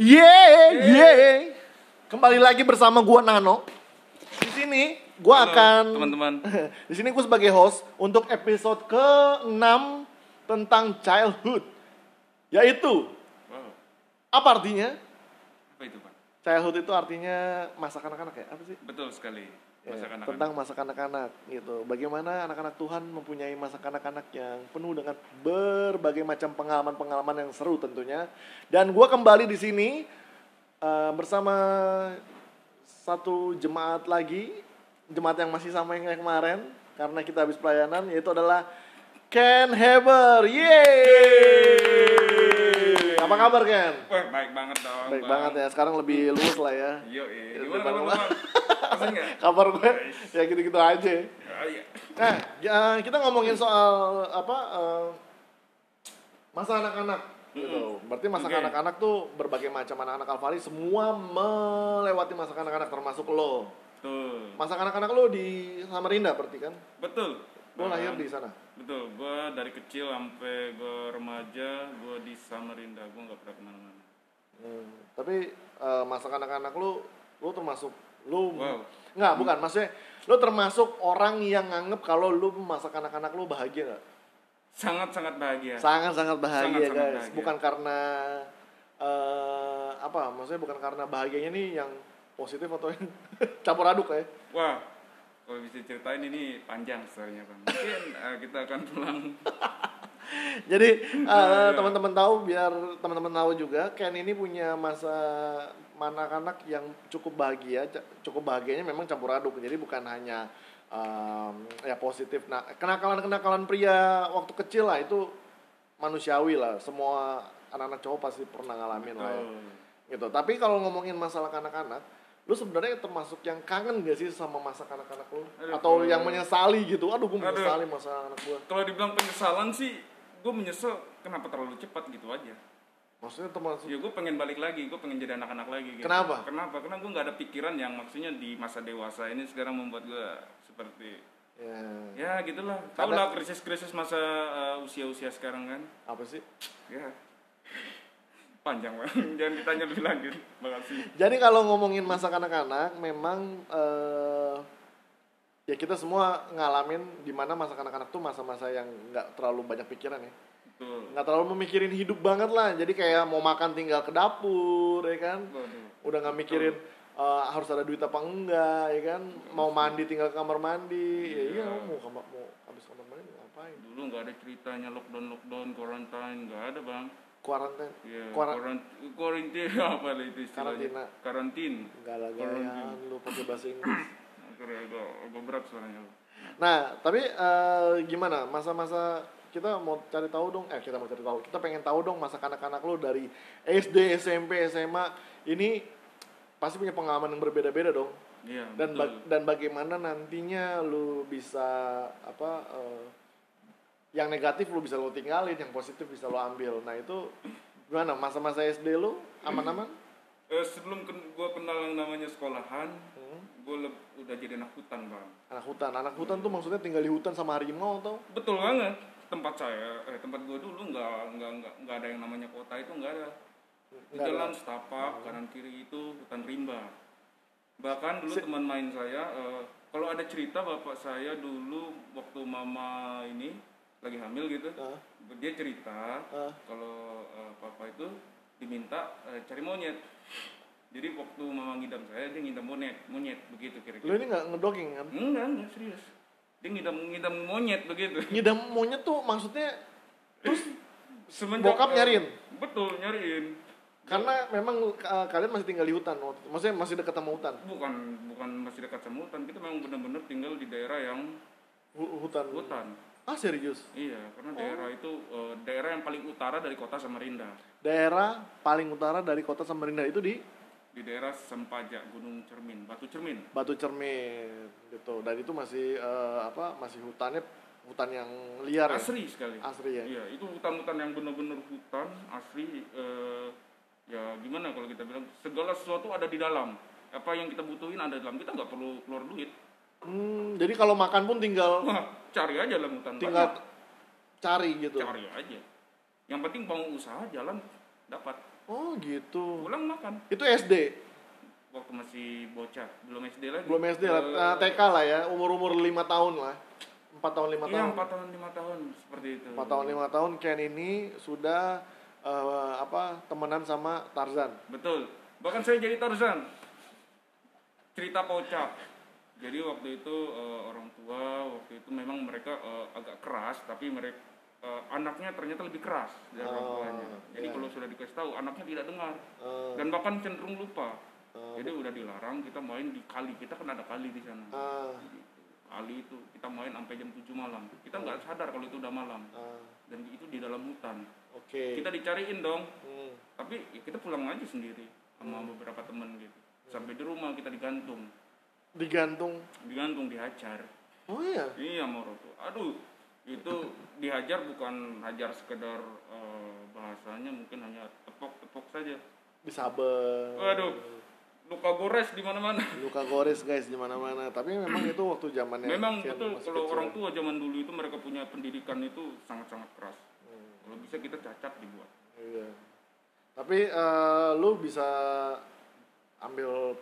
Yeay, yeay. Kembali lagi bersama gua Nano. Di sini gua Halo, akan teman-teman. Di sini gua sebagai host untuk episode ke-6 tentang childhood. Yaitu Wow, apa artinya? apa itu pak? Childhood itu artinya masa kanak-kanak ya? Apa sih? Betul sekali. Ya, Masa kanak-kanak. tentang masa kanak-kanak gitu. Bagaimana anak-anak Tuhan mempunyai masa kanak-kanak yang penuh dengan berbagai macam pengalaman-pengalaman yang seru tentunya. Dan gua kembali di sini eh, bersama satu jemaat lagi, jemaat yang masih sama yang kemarin karena kita habis pelayanan yaitu adalah Ken Heber. Yeay! Apa kabar Ken? Wah, baik banget dong. Baik Bang. banget ya. Sekarang lebih luwes lah ya. Yo, eh. Ya, Gimana kabar gue ya gitu-gitu aja. Ah, iya. Nah, ya, kita ngomongin soal apa eh, masa anak-anak gitu. Berarti masa Oke. anak-anak tuh berbagai macam anak-anak Alfari semua melewati masa anak-anak termasuk lo. Betul. Masa anak-anak lo di Samarinda berarti kan? Betul. Lo Bang. lahir di sana. Betul. Gua dari kecil sampai gua remaja, gua di Samarinda. Gua nggak pernah ke mana-mana. Hmm, tapi eh, masa anak-anak lo lo termasuk lo Wow. nggak bukan maksudnya lo termasuk orang yang nganggep kalau lo masa anak-anak lo bahagia nggak? Sangat-sangat bahagia. sangat-sangat bahagia Sangat-sangat guys bahagia. bukan karena eh apa maksudnya bukan karena bahagianya nih yang positif atau yang campur aduk ya Wah, kalau bisa ceritain ini panjang story-nya bang. Mungkin eh, kita akan pulang. jadi eh, Nah, iya. teman-teman tahu biar teman-teman tahu juga Ken ini punya masa anak-anak yang cukup bahagia cukup bahagianya memang campur aduk jadi bukan hanya em, ya positif nah kenakalan-kenakalan pria waktu kecil lah itu manusiawi lah semua anak-anak cowok pasti pernah ngalamin lah ya. Betul. gitu tapi kalau ngomongin masalah kanak-kanak lu sebenarnya termasuk yang kangen gak sih sama masa kanak-kanak lu Aduh, atau kalau- yang menyesali gitu aduh gue Aduh. menyesali masa anak gue Kalau dibilang penyesalan sih, gue menyesal kenapa terlalu cepat gitu aja. Maksudnya termasuk Ya gue pengen balik lagi, gue pengen jadi anak-anak lagi. Gitu. Kenapa? Kenapa? Karena gue nggak ada pikiran yang maksudnya di masa dewasa ini sekarang membuat gue seperti ya ya gitulah. Tahu lah krisis-krisis masa uh, usia-usia sekarang kan. apa sih Ya panjang banget. Jangan ditanya lebih lanjut. Makasih. jadi kalau ngomongin masa kanak-kanak memang eh, ya kita semua ngalamin di mana masa kanak-kanak tuh masa-masa yang nggak terlalu banyak pikiran ya Betul. nggak terlalu memikirin hidup banget lah jadi kayak mau makan tinggal ke dapur ya kan Waduh. udah nggak mikirin eh, harus ada duit apa enggak ya kan mau mandi tinggal ke kamar mandi ya iya Iya. mau kamar mau habis kamar mandi ngapain Dulu nggak ada ceritanya lockdown lockdown quarantine nggak ada bang. Ya, Kuara- quarantine quarantine apa lah itu istilahnya? Karantina. Karantin. enggak lah gayaan lu pakai bahasa Inggris agak, agak berat suaranya. nah tapi eh, gimana masa-masa kita mau cari tahu dong eh kita mau cari tahu kita pengen tahu dong masa kanak-kanak lu dari SD SMP SMA ini pasti punya pengalaman yang berbeda-beda dong Iya. dan betul. ba- dan bagaimana nantinya lu bisa apa eh, yang negatif lu bisa lu tinggalin yang positif bisa lu ambil nah itu gimana masa-masa SD lu aman-aman Eh, sebelum ken- gua kenal yang namanya sekolahan, Hmm. gua leb- udah jadi anak hutan bang. anak hutan anak hutan tuh maksudnya tinggal di hutan sama harimau atau Betul banget. Tempat saya, eh, tempat gua dulu nggak nggak nggak nggak ada yang namanya kota itu nggak ada. Di jalan setapak kanan kiri itu hutan rimba. Bahkan dulu teman main saya, eh, kalau ada cerita bapak saya dulu waktu mama ini lagi hamil gitu, Ah. dia cerita Ah. kalau eh, papa itu diminta eh, cari monyet. Jadi waktu mama ngidam saya dia ngidam monyet, monyet begitu lu kira-kira. ini nggak ngedoging kan Enggak, enggak serius. Dia ngidam ngidam monyet begitu. ngidam monyet tuh maksudnya terus Semenjak Bokap nyariin? Betul, nyariin. karena memang eh, kalian masih tinggal di hutan waktu itu. maksudnya masih dekat sama hutan Bukan bukan masih dekat sama hutan, kita memang benar-benar tinggal di daerah yang Hu- hutan hutan. ah serius Iya, karena daerah itu eh, daerah yang paling utara dari kota Samarinda. daerah paling utara dari kota Samarinda itu di Di daerah Sempaja, Gunung Cermin, Batu Cermin. Batu Cermin gitu dan itu masih eh, apa masih hutannya hutan yang liar ya Asri sekali. asri ya Iya, itu hutan-hutan yang benar-benar hutan asli. eh, ya gimana kalau kita bilang segala sesuatu ada di dalam. Apa yang kita butuhin ada di dalam. Kita nggak perlu keluar duit. Hmm, jadi kalau makan pun tinggal cari aja dalam hutan. tinggal Banyak. cari gitu. cari aja. Yang penting mau usaha jalan dapat. Oh gitu. pulang makan. Itu SD. waktu masih bocah. Belum SD lagi. Belum SD lah, eh, TK lah ya, umur-umur lima tahun lah. Empat tahun lima iya tahun. empat tahun lima tahun. Seperti itu. Empat tahun lima tahun. Ken ini sudah eh, apa temenan sama Tarzan. betul. Bahkan saya jadi Tarzan. Cerita kocak jadi waktu itu eh, orang tua waktu itu memang mereka eh, agak keras tapi mereka eh, anaknya ternyata lebih keras dari orang Oh, tuanya. Jadi iya. kalau sudah dikasih tahu anaknya tidak dengar. Eh, dan bahkan cenderung lupa. Eh, jadi udah dilarang kita main di kali. Kita kan ada kali di sana. Gitu. kali itu kita main sampai jam 7 malam. Kita nggak sadar kalau itu udah malam. Eh, dan itu di dalam hutan. Oke. kita dicariin dong. Hmm. tapi ya kita pulang aja sendiri sama beberapa teman gitu. Sampai di rumah kita digantung. Digantung. digantung dihajar. Oh iya. iya moro tuh aduh itu dihajar bukan hajar sekedar eh, bahasanya mungkin hanya tepok-tepok saja Disaber. waduh luka gores di mana-mana Luka gores guys di mana-mana. Tapi memang itu waktu zamannya. memang betul kalau kecil. orang tua zaman dulu itu mereka punya pendidikan itu sangat-sangat keras Hmm, kalau bisa kita cacat dibuat iya. Tapi eh, lu bisa ambil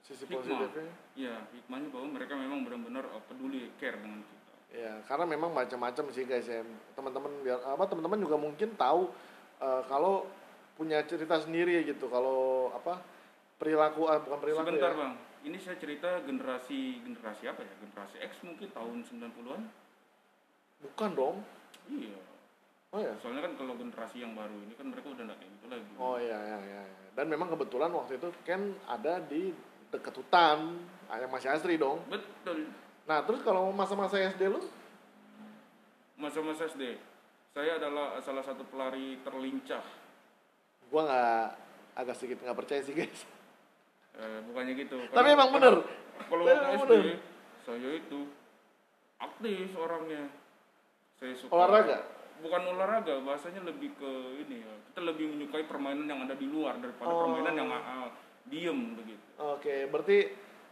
sisi Hikmah. positifnya. Iya, hikmahnya bahwa mereka memang benar-benar eh, peduli care dengan kita. Ya, karena memang macam-macam sih guys ya. Teman-teman biar apa teman-teman juga mungkin tahu eh, kalau punya cerita sendiri gitu. Kalau apa perilaku ah, bukan perilaku Sebentar ya. bang, ini saya cerita generasi generasi apa ya? Generasi X mungkin tahun 90-an. Bukan dong. Iya. Oh ya. Soalnya kan kalau generasi yang baru ini kan mereka udah nggak kayak gitu lagi. Oh iya iya iya. Dan memang kebetulan waktu itu Ken ada di dekat hutan, yang masih asri dong. Betul. Nah, terus kalau masa-masa SD lu Masa-masa SD, saya adalah salah satu pelari terlincah. gua nggak agak sedikit nggak percaya sih guys. Eh, bukannya gitu. Tapi emang bener. Kalau waktu SD, bener. saya itu aktif orangnya. Saya suka Olahraga? Bukan olahraga, bahasanya lebih ke ini ya. Kita lebih menyukai permainan yang ada di luar daripada Oh. permainan yang ah, diem begitu. Oke, berarti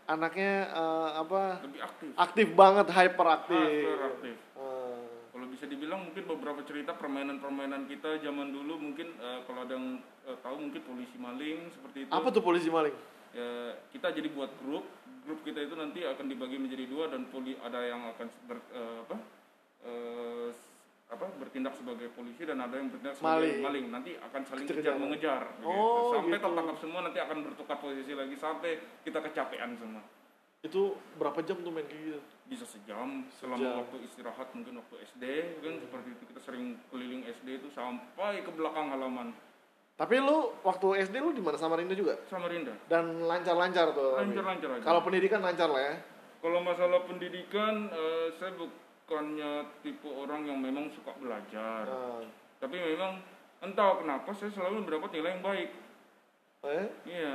anaknya eh, apa? Lebih aktif. Aktif banget, hyperaktif. Hyperaktif. Eh, Kalau bisa dibilang mungkin beberapa cerita permainan-permainan kita zaman dulu mungkin eh, kalau ada yang eh, tahu mungkin polisi maling seperti itu. apa tuh polisi maling? ya kita jadi buat grup grup kita itu nanti akan dibagi menjadi dua dan poli ada yang akan ber, eh, apa eh, apa bertindak sebagai polisi dan ada yang bertindak sebagai Maling. maling, nanti akan saling kejar mengejar begitu. Oh, sampai gitu. tertangkap semua nanti akan bertukar posisi lagi sampai kita kecapean semua Itu berapa jam tuh main kayak gitu? bisa sejam selama Sejam. waktu istirahat mungkin waktu SD kan seperti itu kita sering keliling SD itu sampai ke belakang halaman Tapi lu waktu SD lu di mana Samarinda juga? Samarinda Dan lancar-lancar tuh. lancar-lancar aja Kalau pendidikan lancar lah ya. Kalau masalah pendidikan, eh, saya bukannya tipe orang yang memang suka belajar. Nah, Tapi memang entah kenapa saya selalu mendapat nilai yang baik. eh? Iya.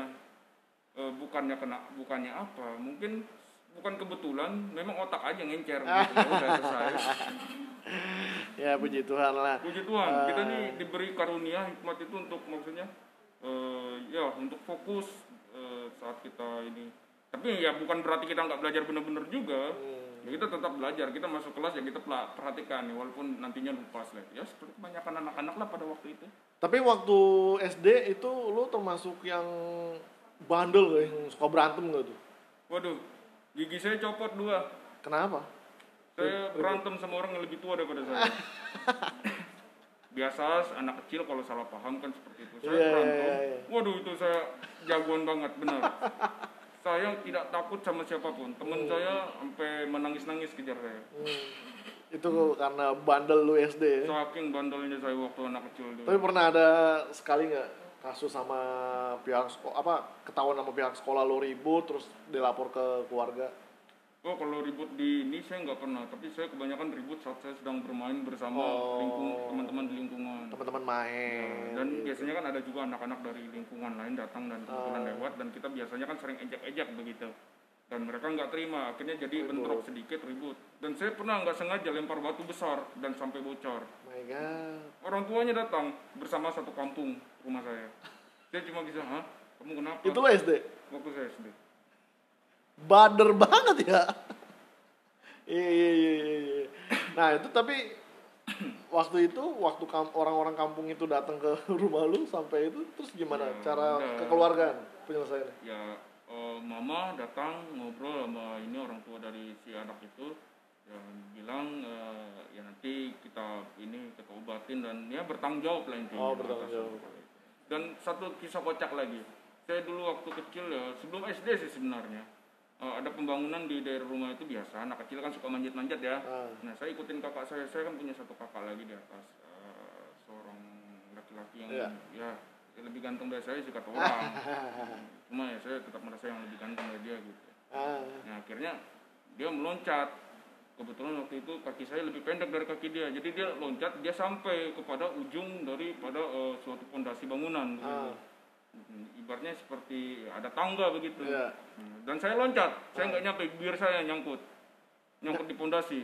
Eh, bukannya kena, bukannya apa? Mungkin bukan kebetulan, memang otak aja ngencer. gitu. Ya udah selesai. Ya puji Tuhan lah. Puji Tuhan, Ah. kita nih diberi karunia hikmat itu untuk maksudnya, eh, ya untuk fokus eh, saat kita ini. Tapi ya bukan berarti kita nggak belajar benar-benar juga. Hmm. Ya kita tetap belajar, kita masuk kelas ya kita perhatikan ya, walaupun nantinya lupa slide. Ya seperti kebanyakan anak-anak lah pada waktu itu. Tapi waktu SD itu lu termasuk yang bandel? Yang suka berantem gak tuh? Waduh, gigi saya copot dua. Kenapa? Saya berantem sama orang yang lebih tua daripada saya. Biasa anak kecil kalau salah paham kan seperti itu. Saya Iya, iya, berantem. iya, iya. Waduh itu saya jagoan banget benar. saya tidak takut sama siapa pun. Teman saya sampai menangis-nangis kejar saya. Hmm. Itu karena bandel lu SD ya? Saking bandelnya saya waktu anak kecil dulu. Tapi pernah ada sekali nggak kasus sama pihak sekolah apa ketahuan sama pihak sekolah lo ribut terus dilapor ke keluarga? Oh kalau ribut di ini saya nggak pernah, tapi saya kebanyakan ribut saat saya sedang bermain bersama Oh. lingkung teman-teman di lingkungan. Teman-teman main. Dan gitu. biasanya kan ada juga anak-anak dari lingkungan lain datang dan kebetulan Oh. lewat dan kita biasanya kan sering ejek-ejek begitu. Dan mereka nggak terima, akhirnya jadi Ribut. bentrok sedikit ribut. Dan saya pernah nggak sengaja lempar batu besar dan sampai bocor. My God. Orang tuanya datang bersama satu kampung rumah saya. Saya cuma bisa, hah? Kamu kenapa? Itu SD? Waktu saya SD. Bader banget ya. Iya iya iya iya. iya. Nah itu tapi waktu itu waktu kam- orang-orang kampung itu datang ke rumah lu sampai itu terus gimana Ya, cara udah. kekeluargaan penyelesaiannya? ya eh, mama datang ngobrol sama ini orang tua dari si anak itu ya bilang eh, ya nanti kita ini kita obatin dan ya bertanggung jawab lah intinya Oh, bertanggung jawab. dan satu kisah kocak lagi saya dulu waktu kecil ya sebelum SD sih sebenarnya eh, ada pembangunan di daerah rumah itu biasa anak kecil kan suka manjat-manjat ya Ah. nah saya ikutin kakak saya saya kan punya satu kakak lagi di atas eh, seorang laki-laki yang Iya. ya lebih ganteng dari saya sih kata orang cuma ya saya tetap merasa yang lebih ganteng dari dia gitu Ah, nah akhirnya dia meloncat kebetulan waktu itu kaki saya lebih pendek dari kaki dia jadi dia loncat dia sampai kepada ujung daripada eh, suatu pondasi bangunan gitu. Ah. Hmm, ibaratnya seperti ada tangga begitu. Hmm, dan saya loncat. Saya nggak nyampe bibir saya nyangkut. Nyangkut di pondasi.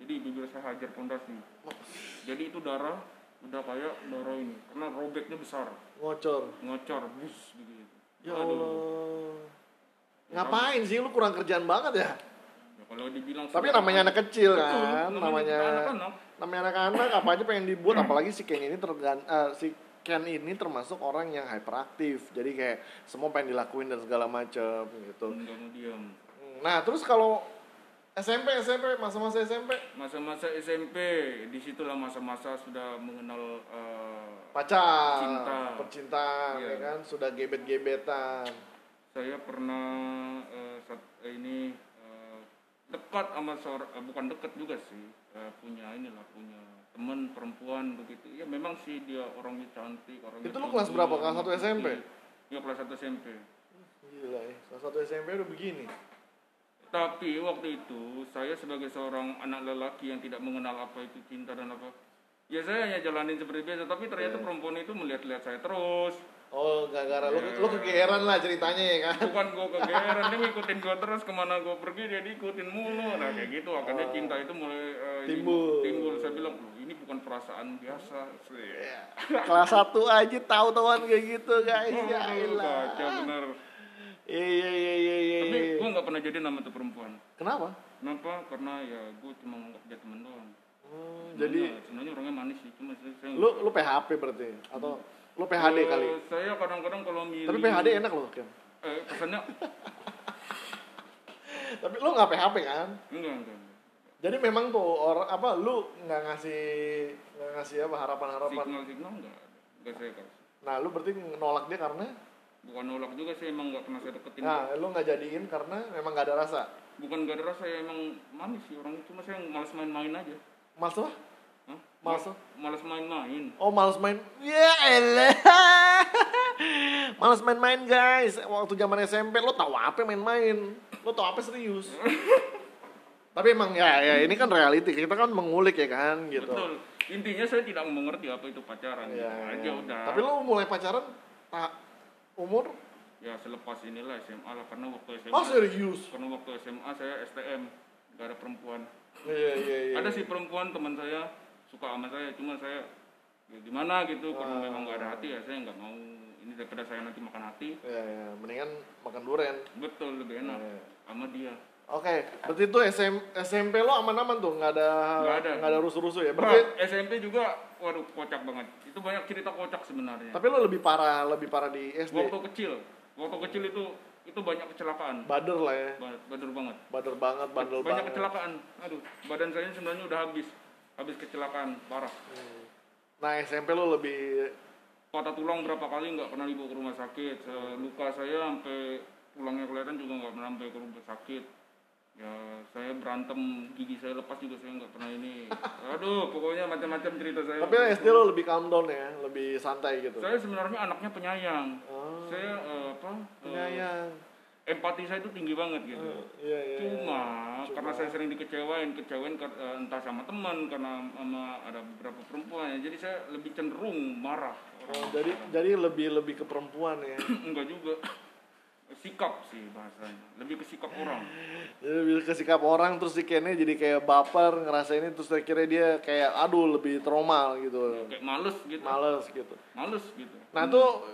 Jadi bibir saya hajar pondasi. Jadi itu darah udah kayak darah ini karena robeknya besar. Ngocor. ngocor bus begitu Ya Aduh. Allah. Ngapain sih? Lu kurang kerjaan banget ya? Ya, kalau dibilang Tapi namanya anak kecil Betul, kan, namanya namanya namanya anak-anak apa aja pengen dibuat apalagi si Ken ini tergan eh, si Ken ini termasuk orang yang hyperaktif. Jadi kayak semua pengen dilakuin dan segala macam gitu. diam Nah, terus kalau SMP SMP masa-masa SMP masa-masa SMP di situlah masa-masa sudah mengenal eh, pacar, Cinta. percintaan Iya. ya kan, sudah gebet-gebetan. saya pernah eh, saat- eh, ini eh, dekat sama seorang eh, bukan dekat juga sih eh, punya inilah punya teman perempuan begitu ya memang sih dia orangnya cantik orangnya Itu lu kelas berapa? Kelas satu SMP? ya kelas 1 SMP Gila ya, kelas satu SMP udah begini. Tapi waktu itu saya sebagai seorang anak lelaki yang tidak mengenal apa itu cinta dan apa, ya saya hanya jalanin seperti biasa. Tapi ternyata Iya. perempuan itu melihat-lihat saya terus. Oh, gara-gara lu, Iya. lu kegeeran lah ceritanya ya kan. Bukan gue kegeeran, dia ngikutin gue terus ke mana gue pergi dia diikutin mulu. Nah kayak gitu, akhirnya Oh. cinta itu mulai ini- Timbul. Timbul. Saya bilang, "Loh, ini bukan perasaan biasa. sih. Kelas satu aja tahu-tahuan kayak gitu guys. Oh, Ya elah. kacau bener. Iya iya iya iya iya. Tapi iya. gue nggak pernah jadi nama tuh perempuan. Kenapa? Kenapa? Karena ya gue cuma nganggap dia teman doang. Hmm, Sebenarnya- jadi sebenarnya orangnya manis sih, cuma saya, saya lu lu PHP berarti atau lu PHD Eh, kali? Saya kadang-kadang kalau milih. Tapi PHD enak loh, Ken. Eh, pesannya Tapi lu nggak PHP kan? enggak enggak. Jadi memang tuh orang apa lu nggak ngasih nggak ngasih apa harapan-harapan. Signal signal enggak. Enggak saya kasih. Nah, lu berarti nolak dia karena Bukan nolak juga saya emang nggak pernah saya deketin. nah, lu nggak jadiin karena memang nggak ada rasa. Bukan gak ada rasa ya emang manis sih orangnya cuma saya malas main-main aja. Males apa? Males apa? Malas main-main. Oh, males main. Ya elah. males main-main, guys. Waktu zaman SMP lu tahu apa main-main? Lu tahu apa serius? Tapi emang ya, ya ini kan reality. Kita kan mengulik ya kan gitu. Betul. Intinya saya tidak mengerti apa itu pacaran. Ya, gitu aja udah. Tapi lu mulai pacaran tak umur? ya selepas inilah SMA lah karena waktu SMA. Oh, serius. Karena waktu SMA saya STM gak ada perempuan. Iya, iya, iya. ada sih perempuan teman saya suka sama saya cuma saya ya gimana gitu Ah. karena memang nggak ada hati ya saya nggak mau ini daripada saya nanti makan hati Iya, iya. Mendingan makan durian. betul lebih enak Iya. sama dia Oke, berarti itu SM, SMP lo aman-aman tuh, nggak ada Nggak ada. nggak ada rusuh-rusuh ya. Nah, Berarti, SMP juga waduh kocak banget itu banyak cerita kocak sebenarnya tapi lo lebih parah, lebih parah di SD. waktu kecil waktu kecil itu itu banyak kecelakaan Bader lah ya, Ba- bader banget bader banget, bandel banyak banget. kecelakaan aduh badan saya sebenarnya udah habis habis kecelakaan parah. Nah SMP lo lebih, patah tulang berapa kali nggak pernah dibawa ke rumah sakit. Luka saya sampai tulangnya kelihatan juga nggak pernah sampai ke rumah sakit. Ya saya berantem gigi saya lepas juga saya nggak pernah ini. Aduh pokoknya macam-macam cerita saya. Tapi SD lo lebih calm down ya, lebih santai gitu. saya sebenarnya anaknya penyayang. Oh, saya eh, apa eh, penyayang. Empati saya itu tinggi banget gitu Eh, Iya iya. iya. cuma, Cuma. karena saya sering dikecewain kecewain eh, entah sama teman karena sama ada beberapa perempuan ya jadi saya lebih cenderung marah Oh, jadi jadi lebih lebih ke perempuan ya. enggak juga sikap sih bahasanya lebih ke sikap orang Jadi lebih ke sikap orang terus si Kennya jadi kayak baper ngerasa ini terus akhirnya dia kayak aduh lebih trauma gitu. kayak males gitu Males gitu. males gitu Nah tuh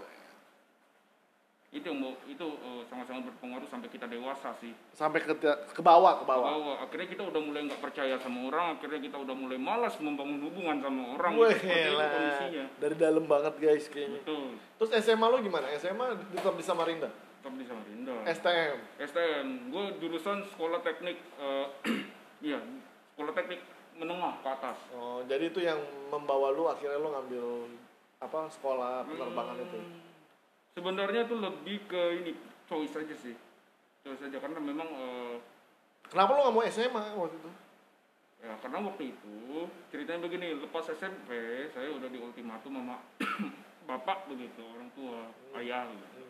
itu yang itu eh, sangat-sangat berpengaruh sampai kita dewasa sih Sampai ke ke bawah, ke bawah. bahwa akhirnya kita udah mulai nggak percaya sama orang akhirnya kita udah mulai malas membangun hubungan sama orang Wah, seperti itu gila. kondisinya Dari dalam banget guys kayaknya. betul Terus SMA lu gimana? SMA tetap di Samarinda? tetap di Samarinda STM. STM gue jurusan sekolah teknik iya sekolah teknik menengah ke atas Oh, jadi itu yang membawa lu akhirnya lu ngambil apa sekolah penerbangan itu. Hmm, sebenarnya itu lebih ke ini choice aja sih. Choice aja karena memang eh, Kenapa lu nggak mau SMA waktu itu? ya karena waktu itu ceritanya begini lepas SMP saya udah di ultimatum sama bapak begitu orang tua ayah gitu.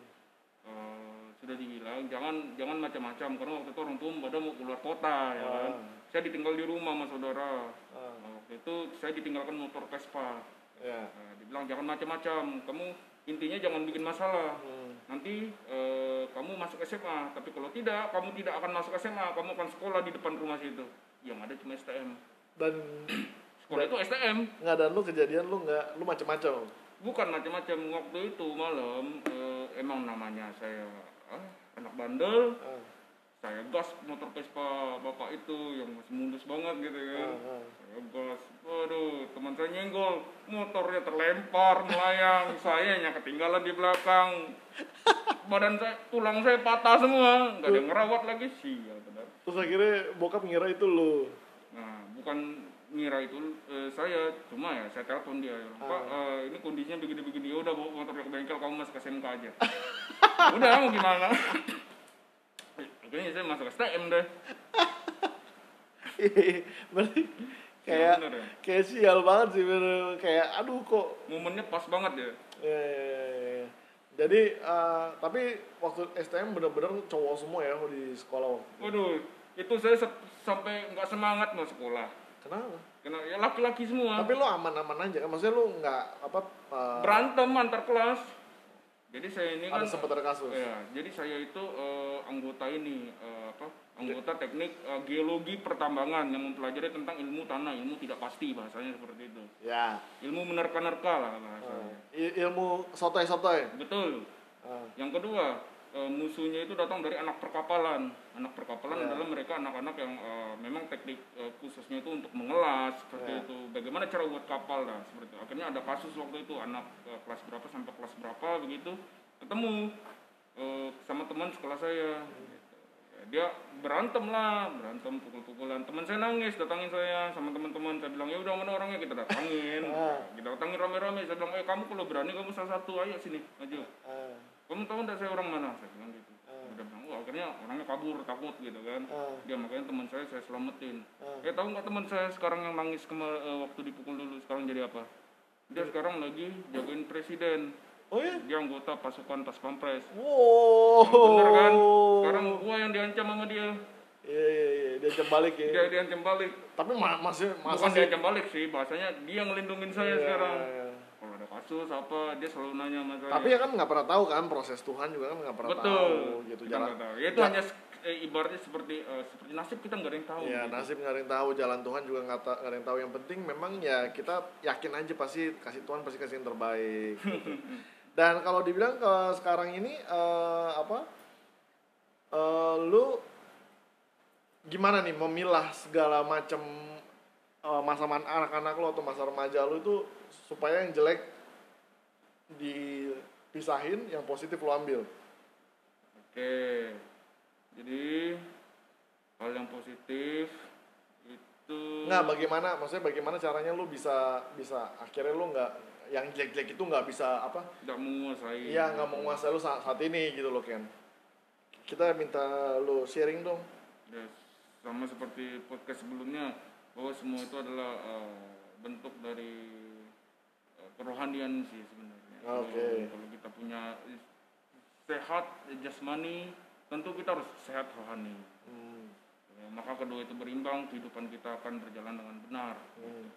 Eh, sudah dibilang jangan jangan macam-macam karena waktu itu orang tua pada mau keluar kota ya kan. Ah. saya ditinggal di rumah sama saudara. Ah, Nah, waktu itu saya ditinggalkan motor Vespa. Ya. Nah, dibilang jangan macam-macam kamu intinya jangan bikin masalah. Hmm. nanti eh, kamu masuk SMA tapi kalau tidak kamu tidak akan masuk SMA kamu akan sekolah di depan rumah situ. Yang ada cuma STM Dan sekolah itu STM nggak dan lu kejadian lu nggak lu macam-macam. bukan macam-macam waktu itu malam eh, emang namanya saya ah, anak bandel. Ah, saya gas motor Vespa bapak itu yang masih mulus banget gitu kan. Ah, ah. saya gas. Waduh teman saya nyenggol. Motornya terlempar melayang. Saya yang ketinggalan di belakang. Badan saya tulang saya patah semua. Nggak ada yang ngerawat lagi. Sial benar. Terus akhirnya bokap ngira itu lu. nah bukan ngira itu eh, saya. Cuma ya saya telepon dia. Pak eh, ini kondisinya begini-begini. Ya udah bawa motornya ke bengkel. Kamu masuk ke SMK aja. Udah mau gimana akhirnya saya masuk STM deh Berarti Ya, kayak bener ya. kayak sial banget sih bener. Kayak aduh kok momennya pas banget ya Ya, ya, ya, ya. Jadi, eh, tapi waktu STM bener-bener cowok semua ya di sekolah waktu waduh itu saya sampai nggak semangat mau sekolah Kenapa? karena ya laki-laki semua Tapi lo aman-aman aja kan? Maksudnya lo nggak apa? eh, berantem antar kelas jadi saya ini kan ada sempat ada kasus. ya jadi saya itu eh, anggota ini eh, apa anggota teknik eh, geologi pertambangan yang mempelajari tentang ilmu tanah ilmu tidak pasti bahasanya seperti itu Ya. ilmu menerka-nerka lah bahasanya I- ilmu sotoy-sotoy. betul Ah, yang kedua eh, musuhnya itu datang dari anak perkapalan. Anak perkapalan Ya. adalah mereka anak-anak yang eh, memang teknik eh, khususnya itu untuk mengelas seperti Ya. itu. Bagaimana cara buat kapal lah seperti itu. Akhirnya ada kasus waktu itu anak eh, kelas berapa sampai kelas berapa begitu ketemu eh, sama teman sekolah saya. Gitu. Dia berantem lah berantem pukul-pukulan. Teman saya nangis datangin saya sama teman-teman. Saya bilang ya udah mana orangnya? Kita datangin. Ah. kita datangin rame-rame. Saya bilang eh kamu kalau berani kamu salah satu. Ayo sini maju. Ah, kamu tahu nggak saya orang mana saya bilang gitu Ah. udah bilang oh akhirnya orangnya kabur takut gitu kan ah, dia makanya teman saya saya selamatin ah. eh tahu nggak teman saya sekarang yang nangis kema- eh, waktu dipukul dulu sekarang jadi apa dia sekarang lagi jagain presiden Oh iya? dia anggota pasukan pas pampres Wow. bener kan sekarang gua yang diancam sama dia Iya, iya, iya. Dia jam balik ya. dia diancam balik Tapi ma masih masa bukan sih? diancam balik sih bahasanya dia ngelindungin saya Iya, sekarang. Kasus apa dia selalu nanya sama saya Tapi ya kan nggak pernah tahu kan proses Tuhan juga kan nggak pernah betul tahu gitu kita jalan. tahu. ya itu hanya eh, ibaratnya seperti eh, seperti nasib kita nggak ada yang tahu Ya gitu. nasib nggak ada yang tahu, jalan Tuhan juga nggak ta- ada yang tahu. Yang penting memang ya kita yakin aja pasti kasih Tuhan pasti kasih yang terbaik. gitu. Dan kalau dibilang ke sekarang ini eh, apa? eh, lu gimana nih memilah segala macam masa man- anak-anak lu atau masa remaja lu itu supaya yang jelek dipisahin, yang positif lu ambil. Oke, jadi hal yang positif itu Nggak, bagaimana? Maksudnya bagaimana caranya lu bisa bisa akhirnya lu nggak yang jelek-jelek itu nggak bisa apa? tidak menguasai. Iya nggak mau menguasai lu saat, saat ini gitu loh Ken. Kita minta lu sharing dong. Ya, sama seperti podcast sebelumnya bahwa semua itu adalah eh, bentuk dari eh, kerohanian sih sebenarnya. Kalau- Oke. Kalau kita punya sehat jasmani, tentu kita harus sehat rohani. Hmm, Ya, maka kedua itu berimbang, kehidupan kita akan berjalan dengan benar. hmm.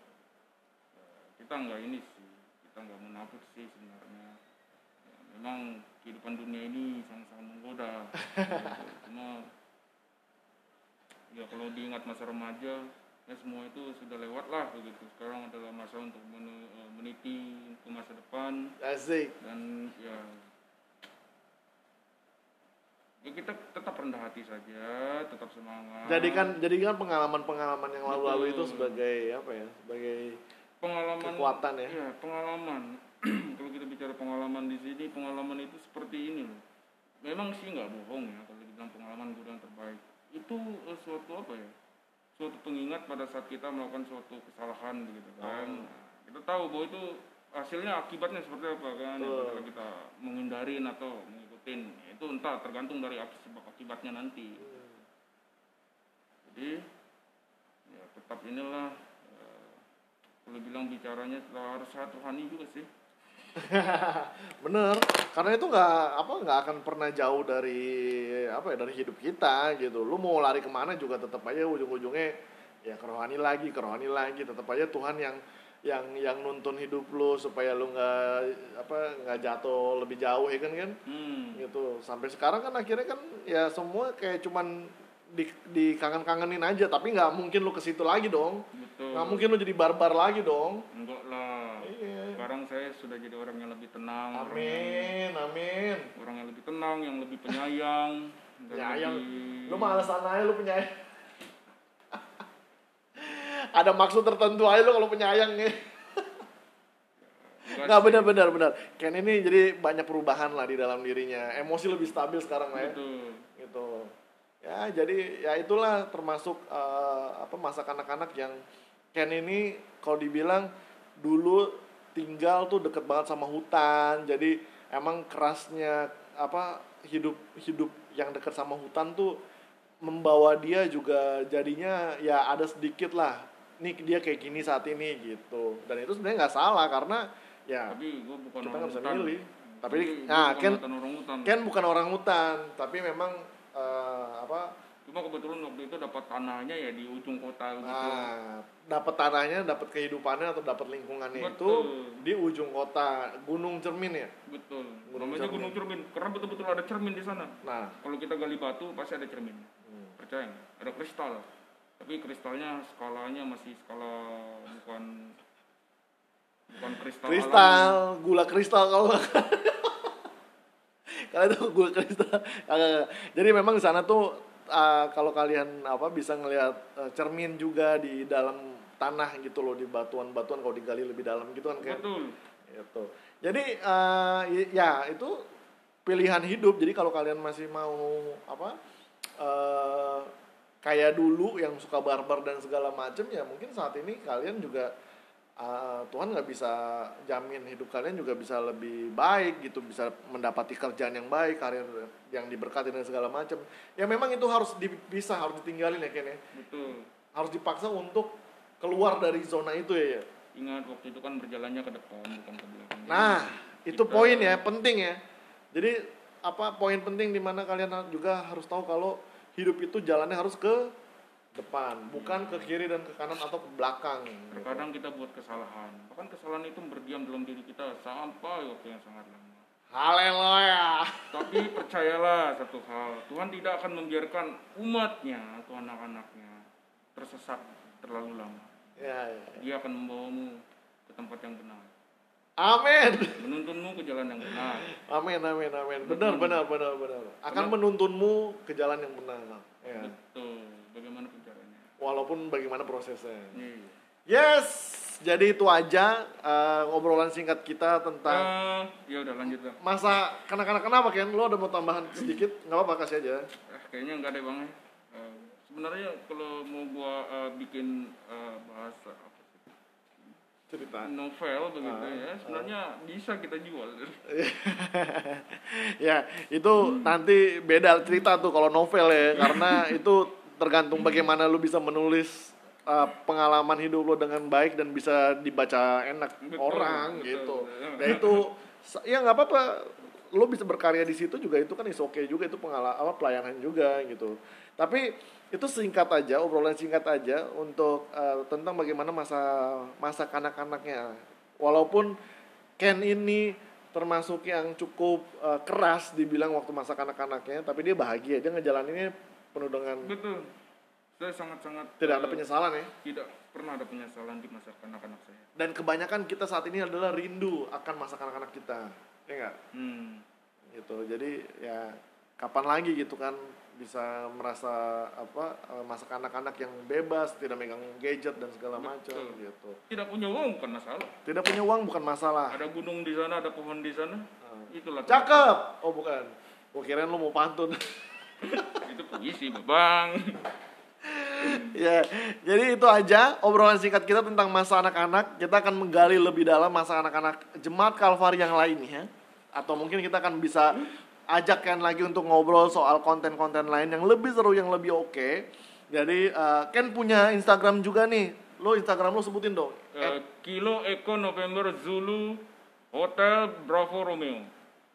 kita nggak ini sih kita nggak munafik sih sebenarnya Ya, memang kehidupan dunia ini sangat-sangat menggoda Gitu. cuma ya kalau diingat masa remaja ya semua itu sudah lewat lah begitu. Sekarang adalah masa untuk eh, meniti ke masa depan. Asik. dan ya. Ya kita tetap rendah hati saja tetap semangat. Jadikan jadikan pengalaman-pengalaman yang lalu-lalu itu sebagai apa ya sebagai pengalaman kekuatan ya. Iya, pengalaman. Kalau kita bicara pengalaman di sini pengalaman itu seperti ini loh. Memang sih nggak bohong ya kalau dibilang pengalaman guru yang terbaik. Itu eh, suatu apa ya suatu pengingat pada saat kita melakukan suatu kesalahan begitu kan Oh. Kita tahu bahwa itu hasilnya akibatnya seperti apa kan Betul. kalau kita menghindarin atau mengikutin itu entah tergantung dari apa sebab akibatnya nanti jadi ya tetap inilah eh, kalau bilang bicaranya harus sehat rohani juga sih bener karena itu nggak apa nggak akan pernah jauh dari apa ya dari hidup kita gitu. Lu mau lari ke mana juga tetap aja ujung-ujungnya ya ke rohani lagi ke rohani lagi. Tetap aja Tuhan yang yang yang nuntun hidup lu supaya lu nggak apa nggak jatuh lebih jauh ya kan kan? Hmm. gitu. Sampai sekarang kan akhirnya kan ya semua kayak cuman di di kangen-kangenin aja. Tapi nggak mungkin lu ke situ lagi dong. Nggak mungkin lu jadi barbar lagi dong. Enggak saya sudah jadi orang yang lebih tenang orang yang, amin amin. orang yang lebih tenang yang lebih penyayang Penyayang. lebih- lu mah alasan aja lu penyayang. Ada maksud tertentu aja lu kalau penyayang ya. Enggak nggak sih. benar benar benar. Ken ini jadi banyak perubahan lah di dalam dirinya. Emosi lebih stabil sekarang lah ya. Betul. Gitu. Ya jadi ya itulah termasuk eh, apa masa kanak-kanak yang Ken ini kalau dibilang dulu tinggal tuh deket banget sama hutan. Jadi emang kerasnya apa hidup hidup yang dekat sama hutan tuh membawa dia juga jadinya ya ada sedikit lah nih dia kayak gini saat ini gitu. Dan itu sebenarnya nggak salah karena ya tapi gue bukan kita orang nggak bisa hutan. milih. Tapi Tapi gua nah bukan Ken mantan orang hutan. Ken bukan orang hutan tapi memang eh, apa cuma kebetulan waktu itu dapat tanahnya ya di ujung kota gitu. Nah, dapat tanahnya dapat kehidupannya atau dapat lingkungannya itu Betul. di ujung kota Gunung Cermin ya? Betul. Gunung namanya Cermin. gunung cermin. Karena betul-betul ada cermin di sana. Nah. Kalau kita gali batu pasti ada cermin. Hmm. percaya nggak? ada kristal. Tapi kristalnya skalanya masih skala bukan bukan kristal, kristal gula kristal kalau kalau itu gula kristal? Jadi memang di sana tuh eh, kalau kalian apa bisa ngelihat eh, cermin juga di dalam tanah gitu loh di batuan-batuan kalau digali lebih dalam gitu kan kayak betul. gitu. Jadi y- ya itu pilihan hidup. Jadi kalau kalian masih mau apa eh kayak dulu yang suka barbar dan segala macem ya mungkin saat ini kalian juga eh, Tuhan nggak bisa jamin hidup kalian juga bisa lebih baik gitu bisa mendapati kerjaan yang baik karir yang diberkati dan segala macam ya memang itu harus dipisah harus ditinggalin ya Ken ya betul harus dipaksa untuk keluar dari zona itu ya, ya. ingat waktu itu kan berjalannya ke depan bukan ke belakang Nah, itu Kita- poin ya, penting ya. Jadi apa poin penting di mana kalian juga harus tahu kalau hidup itu jalannya harus ke depan, bukan ke kiri dan ke kanan atau ke belakang. terkadang kita buat kesalahan bahkan kesalahan itu berdiam dalam diri kita sampai waktu yang sangat lama Haleluya. tapi percayalah satu hal Tuhan tidak akan membiarkan umatnya atau anak-anaknya tersesat terlalu lama Ya, ya. dia akan membawamu ke tempat yang benar Amin. menuntunmu ke jalan yang benar Amin, amin, amin. Benar, benar, benar, benar. Akan menuntunmu ke jalan yang benar. Ya. betul bagaimana Walaupun bagaimana prosesnya. Iya. Yes, jadi itu aja eh, ngobrolan singkat kita tentang Ah, ya udah lanjut lah masa kanak-kanak kenapa Ken? Lo ada mau tambahan sedikit? Nggak apa-apa kasih aja. Eh, kayaknya enggak deh bang. Eh, sebenarnya kalau mau gua eh, bikin eh, bahasa apa sih? Cerita. novel begitu Ah, ya sebenarnya bisa kita jual ya itu nanti beda cerita tuh kalau novel ya karena itu tergantung bagaimana lu bisa menulis uh, pengalaman hidup lo dengan baik dan bisa dibaca enak Betul, orang betul, gitu. betul. Nah itu ya nggak apa-apa lo bisa berkarya di situ juga itu kan is oke juga itu pengalaman apa pelayanan juga gitu. Tapi itu singkat aja obrolan singkat aja untuk uh, tentang bagaimana masa masa kanak-kanaknya. Walaupun Ken ini termasuk yang cukup uh, keras dibilang waktu masa kanak-kanaknya, tapi dia bahagia dia ngejalaninnya penuh dengan betul saya sangat-sangat tidak ada penyesalan ya. tidak pernah ada penyesalan di masa kanak-kanak saya Dan kebanyakan kita saat ini adalah rindu akan masa kanak-kanak kita, ya nggak? hmm. Gitu. Jadi ya kapan lagi gitu kan bisa merasa apa eh, masa anak-anak yang bebas tidak megang gadget dan segala macam gitu Tidak punya uang bukan masalah. tidak punya uang bukan masalah Ada gunung di sana, ada pohon di sana. Itulah. cakep oh bukan gua kirain lu mau pantun Itu puisi, Bang. ya jadi itu aja obrolan singkat kita tentang masa anak-anak kita akan menggali lebih dalam masa anak-anak jemaat Kalvari yang lainnya atau mungkin kita akan bisa ajak Ken lagi untuk ngobrol soal konten-konten lain yang lebih seru yang lebih oke jadi eh, Ken punya Instagram juga nih lo Instagram lo sebutin dong Eh, Kilo Eko November Zulu Hotel Bravo Romeo.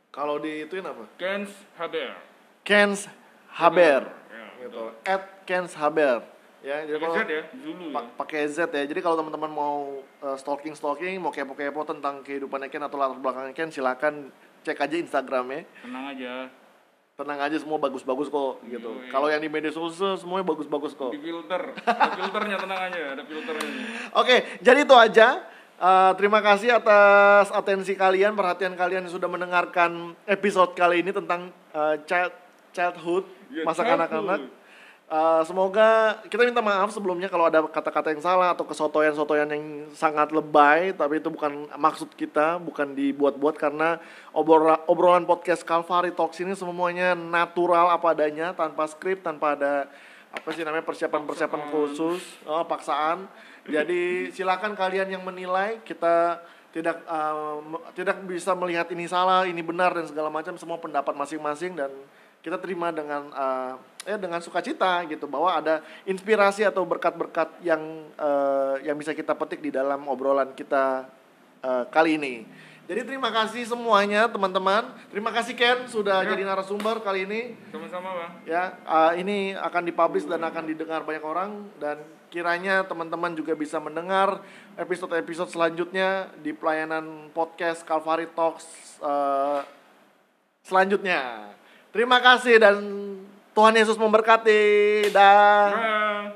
kalau di ituin apa Kens Haber. Kens Haber Ya, gitu at Kens Haber ya jadi Pakai kalau Z ya, Zulu ya. Pa- pakai Z ya. Jadi kalau teman-teman mau stalking stalking, mau kepo-kepo tentang kehidupannya Ken atau latar belakangnya Ken, silakan cek aja Instagramnya. Tenang aja. Tenang aja semua bagus-bagus kok gitu. Yoi. Kalau yang di media sosial semuanya bagus-bagus kok. Di filter. Ada filternya tenang aja, ada filternya. Oke, jadi itu aja. Eh, terima kasih atas atensi kalian, perhatian kalian yang sudah mendengarkan episode kali ini tentang eh, child childhood, Ya, masa kanak-kanak. Eh, semoga kita minta maaf sebelumnya kalau ada kata-kata yang salah atau kesotoyan-sotoyan yang sangat lebay, tapi itu bukan maksud kita, bukan dibuat-buat karena obrol- obrolan podcast Calvary Talks ini semuanya natural apa adanya, tanpa skrip, tanpa ada apa sih namanya persiapan-persiapan khusus, oh, paksaan. Jadi silakan kalian yang menilai kita tidak me- tidak bisa melihat ini salah, ini benar dan segala macam semua pendapat masing-masing dan kita terima dengan eh, ya dengan sukacita gitu bahwa ada inspirasi atau berkat-berkat yang eh, yang bisa kita petik di dalam obrolan kita eh, kali ini. Jadi terima kasih semuanya teman-teman. Terima kasih Ken sudah Ya. jadi narasumber kali ini Sama-sama, Bang. ya eh, ini akan dipublish dan akan didengar banyak orang dan kiranya teman-teman juga bisa mendengar episode-episode selanjutnya di pelayanan podcast Calvary Talks eh, selanjutnya. Terima kasih dan Tuhan Yesus memberkati. Dah.